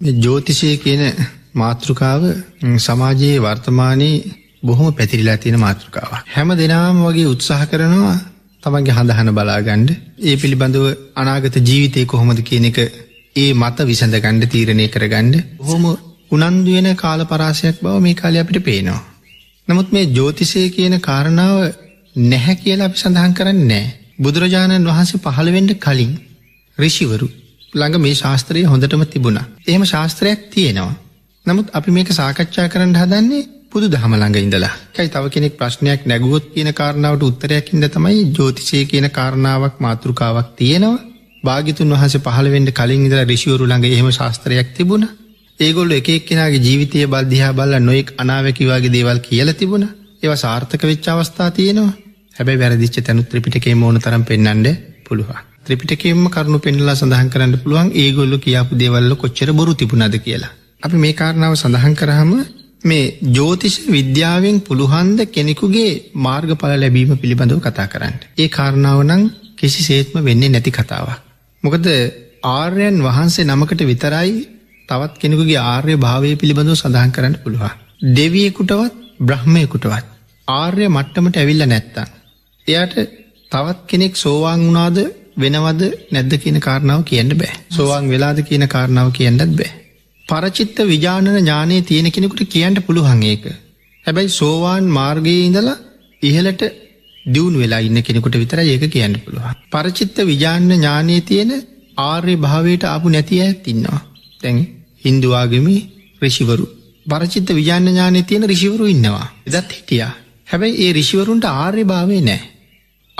ජෝතිෂය කියන මාතෘකාව සමාජයේ වර්තමානයේ බොහොම පැතිරිලා තියෙන මාතෘකාව. හැම දෙනාම වගේ උත්සාහ කරනවා තමන්ගේ හඳහන බලාගණ්ඩ ඒ පිළිබඳව අනාගත ජීවිතය කොහොමද කියන එක ඒ මත විසඳ ගණ්ඩ තීරණය කරගණ්ඩ හොම උනන්දුවෙන කාල පරාසයක් බව මේ කාලය අපිට පේනවා. නමුත් මේ ජෝතිසය කියන කාරණාව නැහැ කියලා අපි සඳහන් කරන්න නෑ. බුදුරජාණන් වහන්සේ පහළවෙඩ කලින් රිෂිවරු ළඟ මේ ශාස්ත්‍රය හොඳටම තිබුණා. එහෙම ශාස්ත්‍රයක් තියෙනවා. නමුත් අපි මේක සාකච්ඡා කරන්න හදන්නේ පුදු දහම ළඟ ඉඳලා. කයි තව කෙනෙක් ප්‍රශ්නයක් නැගුවොත් කියන කාරණාවට උත්තරයක්කින්ද තමයි ජෝතිසය කියන කාරණාවක් මාතෘකාවක් තියෙනවා. භාගිතුන් වහස පහළවෙන්ට කලින් ඉදර රිශිවරු ළඟ එහෙම ශාස්ත්‍රයක් තිබුණ. ඒගොල්ල එකක් කෙනගේ ජීවිතය බල්දිහා බල්ල නොෙක් අනාවැකිවාගේ දේවල් කියල තිබුණ. ඒව සාර්ථක වෙච්ච අවස්ථා තියෙනවා. හැබැයි වැරදිච්ච තැනු ත්‍රිපිටකේ මෝන තරම් පෙන්න්නට පුළුවන්. ත්‍රිපිටකෙම කරුණු පෙන්ලා සඳහන් කරන්න පුළුවන් ඒගොල්ල කියාපු දේවල්ල කොච්චර බොරු තිබුණද කියලා අපි මේ කාරණාව සඳහන් කරහම මේ ජෝතිෂ විද්‍යාවෙන් පුළුහන්ද කෙනෙකුගේ මාර්ගඵල ලැබීම පිළිබඳව කතා කරන්න. ඒ කාරණාව නං කිසි සේත්ම වෙන්නේ නැති කතාවක්. මොකද ආර්යන් වහන්සේ නමකට විතරයි තවත් කෙනෙකුගේ ආර්ය භාවය පිළිබඳව සඳහන් කරන්න පුළුවන්. දෙවියෙකුටවත් බ්‍රහ්මයකුටවත් ආර්ය මට්ටමට ඇවිල්ල නැත්තන්. එයට තවත් කෙනෙක් සෝවාන් වුනාද වෙනවද නැද්ද කියන කාරණාව කියන්න බෑ සෝවාන් වෙලාද කියන කාරණාව කියන්නත් බෑ. පරචිත්ත විජානන ඥානය තියෙන කෙනෙකුට කියන්න පුළුවන් ඒක. හැබැයි සෝවාන් මාර්ගයේ ඉඳලා ඉහලට දියුණු වෙලා ඉන්න කෙනෙකුට විතර ඒක කියන්න පුළුවන්. පරචිත්ත විජාන්න ඥානය තියෙන ආර්ය භාවයට ආපු නැති ඇත් ඉන්නවා. තැන් හින්දුවාගමි රිෂිවරු. පරචිත්ත විජාන්න ඥානය තියෙන රිෂිවරු ඉන්නවා. එදත් හිටියා. හැබැයි ඒ රිෂිවරුන්ට ආර්ය භාවය නෑ.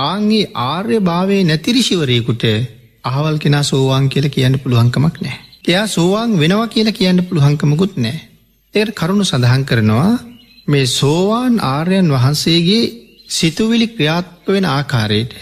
ආන්ගේ ආර්ය භාවය නැති රිෂිවරයකුට අහවල් කෙනා සෝවාන් කියල කියන්න පුළුවන්කමක් නෑ. එයා සෝවාන් වෙනවා කියලා කියන්න පුළුවන්කමකුත් නෑ. ඒකට කරුණු සඳහන් කරනවා මේ සෝවාන් ආර්යන් වහන්සේගේ සිතුවිලි ක්‍රියාත්ක වෙන ආකාරයට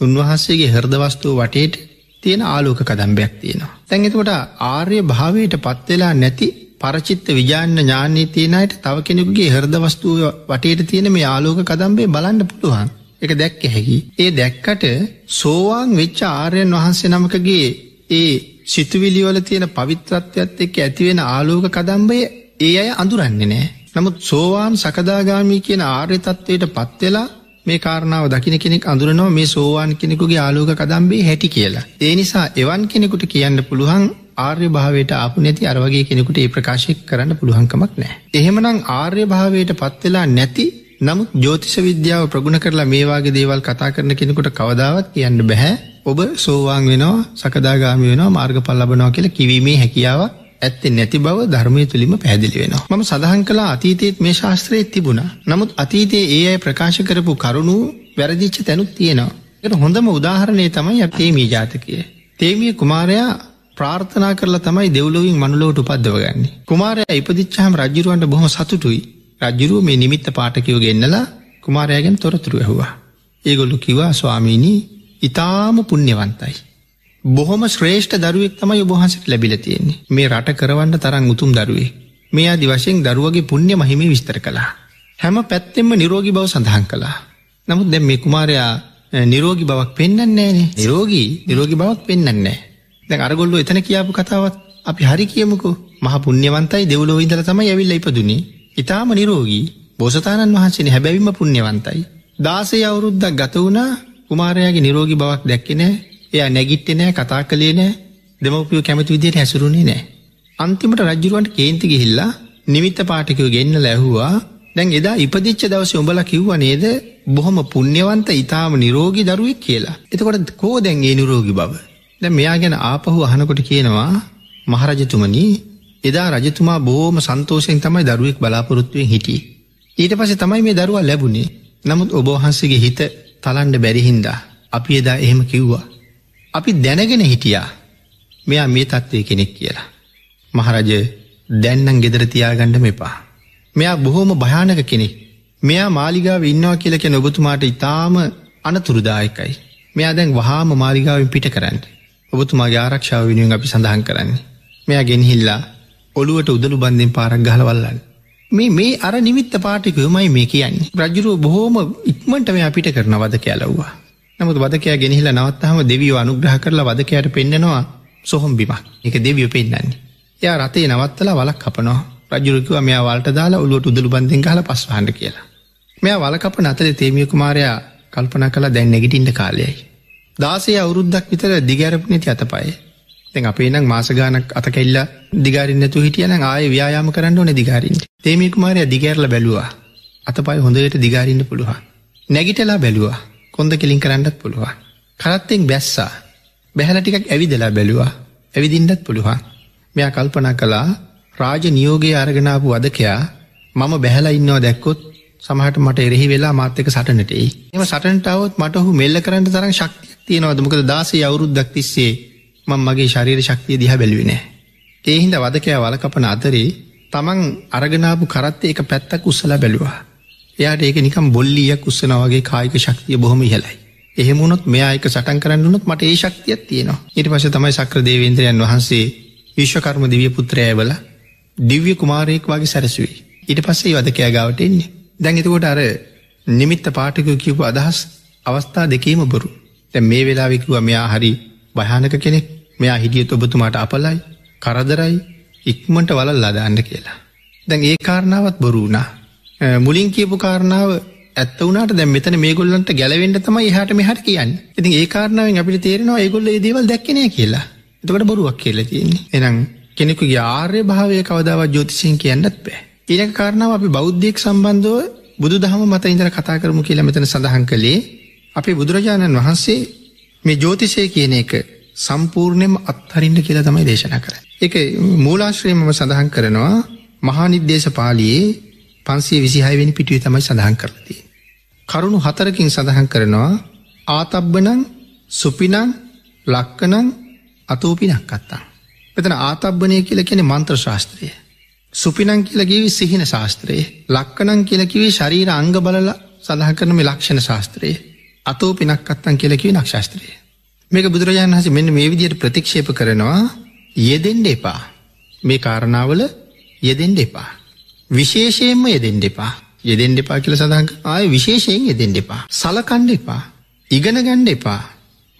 උන්වහන්සේගේ හරදවස්තුව වටේට තියෙන ආලෝක කදම්බයක් තියෙනවා. තැන්ගතකොට ආර්ය භාවයට පත්වෙලා නැති පරචිත්ත විජාන්න ඥානී තියෙනයට තව කෙනෙකුගේ හරදවස්තුව වටේට තියෙන මේ ආලෝක කදම්බේ බලන්න පුළුවන් එක දැක්ක හැකි. ඒ දැක්කට සෝවාන් වෙච්ච ආර්යන් වහන්සේ නමකගේ ඒ සිතුවිලිවල තියෙන පවිත්‍රත්වයක්ත් එක්ක ඇතිවෙන ආලෝක කදම්බය ඒ අය අඳුරන්නේ නෑ. නමුත් සෝවාන් සකදාගාමී කියන ආර්ය තත්වයට පත්වෙලා මේ කාරණාව දකින කෙනෙක් අඳුරනවා මේ සෝවාන් කෙනෙකුගේ ආලෝක කදම්බේ හැටි කියලා. ඒ නිසා එවන් කෙනෙකුට කියන්න පුළුවන් ආර්ය භාවයට ආපු නැති අරවගේ කෙනෙකුට ඒ ප්‍රකාශයක් කරන්න පුළුවන්කමක් නෑ. එහෙමනම් ආර්ය භාවයට පත්වෙලා නැති නමුත් ජෝතිෂ විද්‍යාව ප්‍රගුණ කරලා මේවාගේ දේවල් කතා කරන කෙනෙකුට කවදාවත් කියන්න බැහැ ඔබ සෝවාන් වෙනවා සකදාගාමි වෙනවා මාර්ග පල් ලබනවා කියලා කිවීමේ හැකියාව ඇත්තෙ නැති බව ධර්මය තුළිම පැදිලි වෙනවා. මම සඳහන් කලා අතීතයත් මේ ශාස්ත්‍රයත් තිබුණ. නමුත් අතීතයේ ඒ අයි ප්‍රකාශ කරපු කරුණු වැරදිච්ච තැනුත් තියෙනවා. එට හොඳම උදාහරණය තමයි තේමී ජාතකය. තේමිය කුමාරයා ප්‍රාර්ථනා කරලා තමයි දෙව්ලොවින් මනුලෝට උපද්දවගන්නේ. කුමාරය ඉපදිච්චහම රජරුවන්ට බොහොම සතුටුයි. රජරුව මේ නිමිත්ත පාටකයෝ ගෙන්නලා කුමාරයාගෙන් තොරතුරු ඇහවා. ඒගොල්ලු කිවා ස්වාමීණී ඉතාම පුුණ්්‍යවන්තයි. බොහොම ශ්‍රේෂ්ඨ දරුවෙක් තමයි ඔබහන්සට ලැබිල තියෙන්නේ මේ රට කරවන්න තරන් උතුම් දරුවේ මේ අදි වශයෙන් දරුවගේ පුුණ්්‍ය මහිම විස්තර කළා. හැම පැත්තෙම නිරෝගි බව සඳහන් කළා. නමුත් දැම් මේ කුමාරයා නිරෝගි බවක් පෙන්න්නන්නේ නිරෝගී නිරෝගි බවක් පෙන්න්නන්නේ. දැන් අරගොල්ලු එතන කියාපු කතාවත් අපි හරි කියමුකු මහ පුුණ්්‍යවන්තයි දෙවලෝ ඉදල තමයි ඇවිල්ල ඉපදුනේ ඉතාම නිරෝගී බෝසතාණන් වහන්සේනි හැබැවිම පුුණ්්‍යවන්තයි. දාසේ අවුරුද්දක් ගත වුණා කුමාරයාගේ නිරෝගි බවක් දැක්කෙනෑ එයා නැගිට්ටෙ නෑ කතා කළේ නෑ දෙමවපියෝ කැමති විදියට හැසුරුණේ නෑ. අන්තිමට රජරුවන්ට කේන්ති ගිහිල්ලා නිමිත්ත පාටිකයෝ ගෙන්න්න ලැහවා දැන් එදා ඉපදිච්ච දවස උඹල කිව්ව නේද බොහොම පුුණ්්‍යවන්ත ඉතාම නිරෝගි දරුවෙක් කියලා. එතකොට කෝ දැන්ගේ නිරෝගි බව. දැ මෙයා ගැන ආපහු අහනකොට කියනවා මහරජතුමනී එදා රජතුමා බෝම සන්තෝෂයෙන් තමයි දරුවෙක් බලාපොරොත්තුවෙන් හිටිය. ඊට පස තමයි මේ දරුවා ලැබුණේ නමුත් ඔබහන්සගේ හිත තලන්ඩ බැරිහින්දා අපි එදා එහෙම කිව්වා. අපි දැනගෙන හිටියා මෙයා මේ තත්ත්වය කෙනෙක් කියලා. මහරජ දැන්නම් ගෙදර තියාගණ්ඩ මෙපා. මෙයා බොහෝම භයානක කෙනෙක්. මෙයා මාලිගාව ඉන්නවා කියලක ඔබතුමාට ඉතාම අනතුරුදායකයි. මෙයා දැන් වහාම මාලිගාවෙන් පිට කරන්න. ඔබතුමාගේ ආරක්ෂාව වෙනුවෙන් අපි සඳහන් කරන්නේ. මෙයා ගෙනහිල්ලා ඔළුවට උදළු බන්ධෙන් පාරක් ගහලවල්ලන්න. මේ මේ අර නිමිත්ත පාටිකයමයි මේ කියන්නේ රජරුව බොහෝම ඉක්මට මේ අපිට කරන වද කෑලව්වා. නමුත් වදකයා ගෙනහිලා නවත්තහම දෙවියෝ අනුග්‍රහ කරලා වදකයට පෙන්න්නනවා සොහොම් බිමක් එක දෙවියෝ පෙන්න්නන්නේ. එයා රතේ නවත්තලා වලක් කපනවා රජුරකිව මෙයා වලට දාලා ඔලුවට උදළු බන්ධෙන් හල පස්වහන්ඩ කියලා. මෙයා වලකප නතර තේමිය කුමාරයා කල්පන කළ දැන් නැගිටින්ට කාලයයි. දාසේ අවුරුද්දක් විතර දිගැරපනති අතපයි. තැන් අපේ නම් මාසගානක් අතකෙල්ල දිගරින්නතු හිටියන ආය ව්‍යයාම කරන්න ඕන දිගාරින්ට තේමිය කුමාරය දිගැරල බැලවා. අතපයි හොඳට දිගාරින්න පුළුවන්. නැගිටලා බැලවා. කොඳ කෙලින් කරන්නත් පුළුවන්. කරත්තෙක් බැස්සා. බැහල ටිකක් ඇවිදලා බැලවා. ඇවිදින්නත් පුළුවන්. මෙයා කල්පනා කලා රාජ නියෝගේ අරගෙනාපු වදකයා මම බැහලා ඉන්නවා දැක්කොත් සමහට මට එරෙහි වෙලා මාත්‍යක සටනටයි එම සටන්ටාවත් මට ඔහු මෙල්ල කරන්න තරම් ශක්තිය තියෙනවද? මොකද දාසේ අවුරුද්දක් තිස්සේ මං මගේ ශරීර ශක්තිය දිහ බැලුවනෑ. ඒහින්ද වදකයා වලකපන අතරේ තමන් අරගනාපු කරත්ත එක පැත්තක් උස්සලා බැලවා. එයාට ඒක නිකම් බොල්ලියක් උත්සනවගේ කායික ශක්තිය බොහොම ඉහලයි. එහෙමුණොත් මෙයායක සටන් කරන්නුනොත් මට ඒ ශක්තියක් තියෙනවා ඉට පස තමයි සක්‍ර දේවේන්ද්‍රයන් වහන්සේ විශ්වකර්ම දිවිය පුත්‍රයවල දිව්‍ය කුමාරයෙක් වගේ සැරසුවයි. ඊට පස්සේ වදකෑ ගාවට එන්නේ. දැන් එතකොට අර නිමිත්ත පාටකය කිවපු අදහස් අවස්ථා දෙකේම බොරු. තැ මේ වෙලාවිකුව මෙයා හරි භයානක කෙනෙක් මෙයා හිටියත් ඔබතුමාට අපලයි කරදරයි ඉක්මට වලල් ලදාන්න කියලා. දැන් ඒ කාරණාවත් බොරුුණා. මුලින් කියපු කාරණාව ඇත්ත වනට දැ මෙතන මේ ගොල්ලන්ට ගැලවෙන්ට තමයි හට මෙහට කියන්න ඉතින් ඒ කාරණාවෙන් අපිට තේරෙනවා ඒගොල්ල දේවල් දැක්කනය කියලා එතකට බොරුවක් කියල තියෙන්නේ එනම් කෙනෙකුගේ ආර්ය භාවය කවදාවත් ජෝතිසියෙන් කියන්නත් බෑ. ඒක කාරණාව අපි බෞද්ධයෙක් සම්බන්ධව බුදු දහම මත ඉඳර කතා කරමු කියලා මෙතන සඳහන් කළේ අපේ බුදුරජාණන් වහන්සේ මේ ජෝතිසය කියන එක සම්පූර්ණයම අත්හරින්න කියලා තමයි දේශනා කර. එක මූලාශ්‍රයමම සඳහන් කරනවා මහානිද්දේශ පාලියේ පන්සිය විසිහයවෙනි පිටුවේ තමයි සඳහන් කරතිය. කරුණු හතරකින් සඳහන් කරනවා ආතබ්බනං සුපිනං ලක්කනං අතෝපිනක් අත්තා. පෙතන ආතබ්බනය කියල කෙනෙ මන්ත්‍ර ශාස්ත්‍රය. සුපිනං කියලගේවි සිහින ශාස්ත්‍රයේ ලක්කනං කියලකිවේ ශරීර අංග බලල සඳහ කරනම ලක්ෂණ ශාස්ත්‍රයේ අතෝ පිනක් අත්තන් කියලකිව නක්ෂාස්ත්‍රය. මේක බුදුරජාණන් හස මෙන්න මේ විදියට ප්‍රතික්ෂේප කරනවා යෙදෙන්ඩ එපා. මේ කාරණාවල යෙදෙන්ඩ එපා. විශේෂයෙන්ම යෙදෙන්ඩ එපා. යෙදෙන්ඩ එපා කියල සඳහන් ආය විශේෂයෙන් යෙදෙන්ඩ එපා. සලකණ්ඩ එපා. ඉගෙන ගණ්ඩ එපා.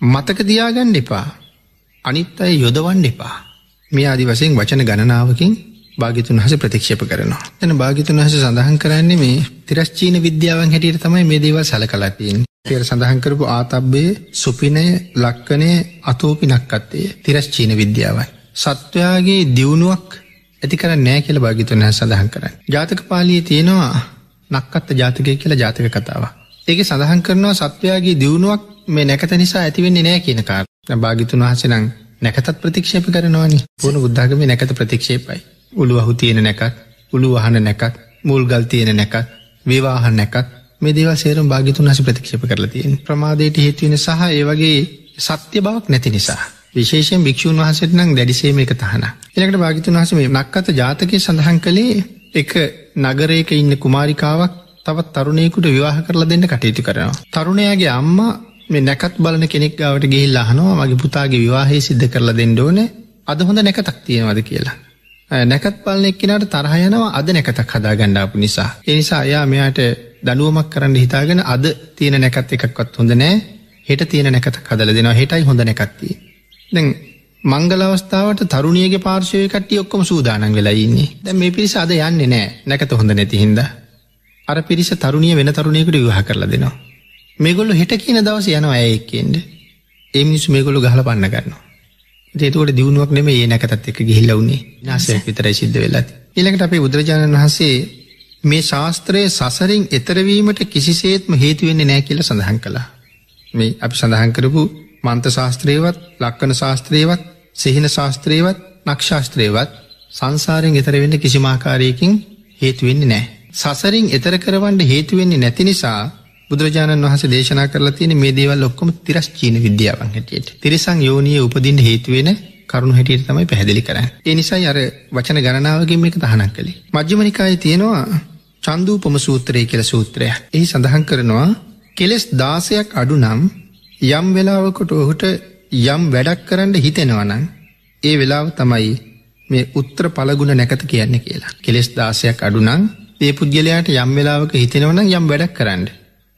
මතක දයාගණ්ඩ එපා. අනිත් අය යොදවන්න එපා. මේ ආදි වසයෙන් වචන ගණනාවකින් භාගිතුන් හස ප්‍රතික්ෂප කරනවා. එන භාගිතුන් හස සඳහන් කරන්නේ මේ තිරස්චීන විද්‍යාවන් හැටියට තමයි මේ දේවල් සලකලතියෙන්. පෙර සඳහන් කරපු ආතබ්බේ සුපිනය ලක්කනය අතෝපිනක්කත්තේ තිරස්චීන විද්‍යාවයි. සත්වයාගේ දියුණුවක් ඇති කර නෑ කියල භාගිතුන් හැ සඳහන් කරන්න. ජාතක පාලිය තියෙනවා නක්කත්ත ජාතකය කියලා ජාතක කතාව. ඒක සඳහන් කරනවා සත්වයාගේ දියුණුවක් මේ නැකත නිසා ඇතිවෙන්නේ නෑ කියන කාර භාගිතුන් වහසනං නැකතත් ප්‍රතික්ෂේප කරනවානි පුුණ බුද්ධගම නැකත ප්‍රතික්ෂේපයි. උළු අහු තියෙන නැකත් උළු වහන නැකත් මුල්ගල් තියෙන නැකත් විවාහන් නැකත් මේ දේව සේරම් භාගිතුන් හස ප්‍රතික්ෂප කරලා තියෙන ප්‍රමාදයට හේතුවෙන සහ ඒවගේ සත්‍ය බවක් නැති නිසා විශේෂෙන් භික්ෂූන් වහසට නම් දැඩිසේම එක තහන එනකට භාගිතුන් වහස මේ නක්කත ජාතකය සඳහන් කළේ එක නගරයක ඉන්න කුමාරිකාවක් තවත් තරුණයකුට විවාහ කරලා දෙන්න කටයුතු කරනවා. තරුණයාගේ අම්මා මේ නැකත් බලන කෙනෙක් ගවට ගෙහිල් අහනවා මගේ පුතාගේ විවාහහි සිද්ධ කරලා දෙන්න ඕන අද හොඳ නැකතක් තියෙනවද කියලා. නැකත් පලන එක්කනට තරහයනවා අද නැකතක් හදා ගණ්ඩාපු නිසා. එනිසා එයා මෙයාට දනුවමක් කරන්න හිතාගෙන අද තියෙන නැකත් එකක්වත් හොඳ නෑ හෙට තියෙන නැකතක් හදල දෙෙනවා හෙටයි හොඳ නැකත්තිය. දැන් මංගල අවස්ථාවට තරුණියගේ පාර්ශවය කට්ටිය ඔක්කොම සූදානන් වෙලා ඉන්නේ දැ මේ පිරිස අද යන්නේ නෑ නැකත හොඳ නැති හින්ද. අර පිරිස තරුණිය වෙන තරුණයකට විවාහ කරලා දෙනවා. මේගොල්ලු හෙට කියන දවස යනවා ඇයක්කෙන්ට ඒ මිනිස්සු මේගොලු ගහල පන්න ගන්නවා. ඒතුවට දියුණුවක් නෙම ඒ නැකතත් එක ගිහිල්ල වුණේ නාසයක් විතරයි සිද්ධ වෙලත්. ඉළඟට අපේ බුදුරජාණන් වහන්සේ මේ ශාස්ත්‍රයේ සසරින් එතරවීමට කිසිසේත්ම හේතුවෙන්නේ නෑ කියල සඳහන් කළා. මේ අපි සඳහන් කරපු මන්ත ශාස්ත්‍රයවත් ලක්කන ශාස්ත්‍රයවත් සිහින ශාස්ත්‍රයවත් නක්ෂාස්ත්‍රයවත් සංසාරයෙන් එතරවෙන්න කිසිමාකාරයකින් හේතුවෙන්නේ නෑ. සසරින් එතර කරවන්ට හේතුවෙන්නේ නැති නිසා බුදුරජාණන් වහස දේශනා කරලා තියෙන මේ දේවල් ඔක්කොම තිරස් චීන විද්‍යාවන් හැටියට තිරිසං යෝනිය උපදින්න හේතුවෙන කරුණු හැටියට තමයි පැහැදිලි කර ඒ නිසා අර වචන ගණනාවගෙන් එක තහනක් කළේ. මජ්්‍යමනිකාය තියෙනවා චන්දූපම සූත්‍රය කියල සූත්‍රය එහි සඳහන් කරනවා කෙලෙස් දාසයක් අඩු නම් යම් වෙලාවකොට ඔහුට යම් වැඩක් කරන්න හිතෙනවනං ඒ වෙලාව තමයි මේ උත්‍ර පලගුණ නැකත කියන්න කියලා. කෙලෙස් දාසයක් අඩුනං ඒ පුද්ගලයාට යම් වෙලාවක හිතෙනවනම් යම් වැඩක් කරන්න.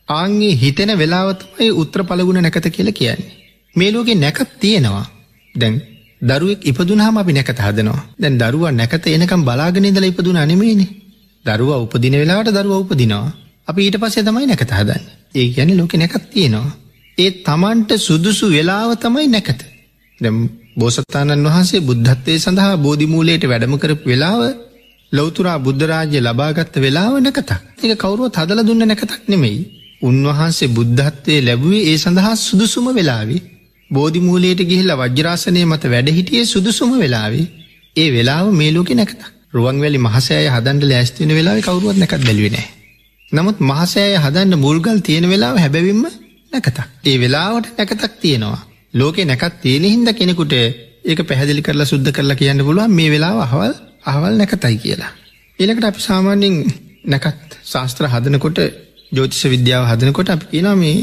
ආන්ගේ හිතෙන වෙලාවතමයි උත්‍ර පලගුණ නැකත කියල කියන්නේ. මේ ලෝකෙ නැකත් තියෙනවා. දැන් දරුවෙක් ඉපදුනහම අපි නැකත හදනවා. දැන් දරුවා නැකත එනකම් බලාගෙනදල ඉපදුන අනෙමේනි දරුවා උපදින වෙලාට දරුව උපදිනවා. අපි ඊට පස්සේ තමයි නැකත හදන්න. ඒ ගැන ලෝක නැකත් තියෙනවා. ඒ තමන්ට සුදුසු වෙලාව තමයි නැකත. දැම් බෝසතාණන් වහන්සේ බුද්ධත්වය සඳහා බෝධිමූලයට වැඩම කරපු වෙලාව ලෞතුරා බුද්ධරාජ්‍ය ලබාගත්ත වෙලාව නැකතක්. ඒක කවරුව හදල දුන්න නැකතක් නෙමෙයි. උන්වහන්සේ බුද්ධත්වය ලැබුවේ ඒ සඳහා සුදුසුම වෙලාවේ බෝධිමූලයට ගිහිල්ල වජ්‍රාසනය මත වැඩහිටියේ සුදුසුම වෙලාවේ. ඒ වෙලාව මේලෝක නැකත. රුවන්වැලි මහසෑය හදන්ඩ ලෑස්තින වෙලාව කවරුවත් නැකත් බැලුවනෑ නමුත් මහසෑය හදන්න මුල්ගල් තියෙන වෙලාව හැබැවිම්ම නැකතක් ඒ වෙලාවට නැකතක් තියෙනවා. ලෝකෙ නැකත් තියෙන හින්ද කෙනෙකුට ඒක පැහැදිලි කරලා සුද්ධ කරලා කියන්න පුළුවන් මේ වෙලාව අහවල් අහවල් නැකතයි කියලා. ඒලකට අපි සාමාන්‍යෙන් නැකත් ශාස්ත්‍ර හදනකොට ජෝතිෂ විද්‍යාව හදනකොට අපි කියනවා මේ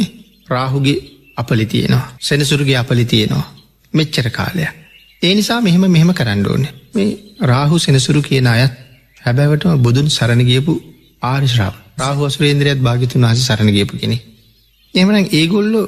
රාහුගේ අපලි තියෙනවා. සෙනසුරුගේ අපලි තියෙනවා. මෙච්චර කාලයක්. ඒ නිසා මෙහෙම මෙහෙම කරන්න ඕන. මේ රාහු සෙනසුරු කියන අයත් හැබැවටම බුදුන් සරණගියපු ආරිශ්‍රාව රාහුවස්වරේන්ද්‍රයත් භාගිතුන් වහස සරණගියපු කෙනෙ. එමන ඒගොල්ලො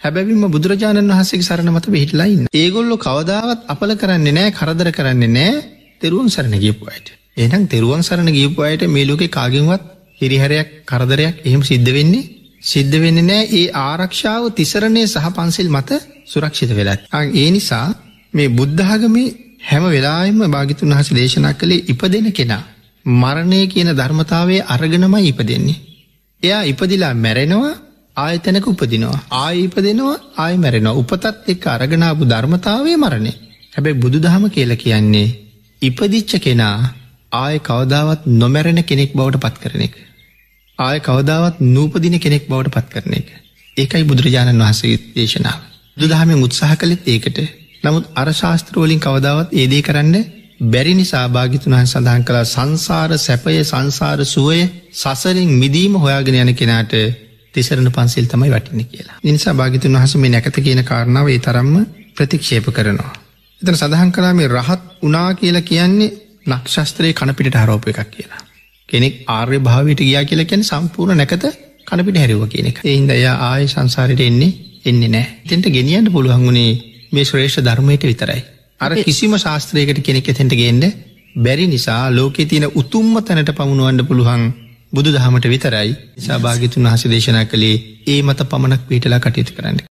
හැබැවිම බුදුරජාණන් වහසේ සරණ මත පිහිටලයින්න ඒගොල්ලො කවදාවත් අපල කරන්නේ නෑ කරදර කරන්නේ නෑ තෙරුවන් සරණ ගියපු අයට. එනම් තෙරුවන් සරණ ගියපු අයට මේලෝක කාගෙන්වත් හිරිහරයක් කරදරයක් එහෙම සිද්ධ වෙන්නේ සිද්ධ වෙන්න නෑ. ඒ ආරක්ෂාව තිසරණය සහ පන්සිල් මත සුරක්ෂිත වෙලත් ඒ නිසා මේ බුද්ධාගමේ හැම වෙලාම භාගිතුන් වහස දේශනා කළේ ඉපදෙන කෙනා මරණය කියන ධර්මතාවය අරගෙනමයි ඉපදෙන්නේ. එයා ඉපදිලා මැරෙනවා ආයතනක උපදිනවා. ආය ඉපදෙනවා ආය මැරෙනවා. උපතත් එක් අරගනාපු ධර්මතාවය මරණය. හැබැයි බුදු දහම කියල කියන්නේ ඉපදිච්ච කෙනා ආය කවදාවත් නොමැරෙන කෙනෙක් බවට පත් කරන එක. ආය කවදාවත් නූපදින කෙනෙක් බවට පත් කරන එක. ඒකයි බුදුරජාණන් වහන්සේ දේශනාව. දුදහමෙන් උත්සාහ කළෙත් ඒකට නමුත් අරශාස්ත්‍රවලින් කවදාවත් ඒදේ කරන්න බැරි නිසා භාගිතුනහන් සඳහන් කළ සංසාර සැපය සංසාර සුවය සසරින් මිදීම හොයාගෙන යන කෙනාට තිසරණ පන්සිල් තමයි වටින්න කියලා. නිනිසා භාගිතුන් වහස මේ නැකත කියන කාරණාව ඒ තරම්ම ප්‍රතික්ෂේප කරනවා. එතන සඳහන් කලා මේ රහත් උනා කියලා කියන්නේ නක්ෂස්ත්‍රයේ කණපිට හරෝප එකක් කියලා. කෙනෙක් ආර්ය භාවයට ගියා කියලා කියන සම්පූර්ණ නැකත කණපිට හැරව කියන එක එහින්ද එයා ආය සංසාරයට එන්නේ එන්නේ නෑ තෙන්ට ගෙනියන්න පුළුවන් වුණේ මේ ශ්‍රේෂ්ඨ ධර්මයට විතරයි. අර කිසිම ශාස්ත්‍රයකට කෙනෙක් එතෙන්ට ගේන්ඩ බැරි නිසා ලෝකෙ තියෙන උතුම්ම තැනට පමුණුවන්ඩ පුළුවන් බුදු දහමට විතරයි සභාගිතුන් වහස දේශනා කළේ ඒ මත පමණක් පීටලා කටයුතු කරන්න.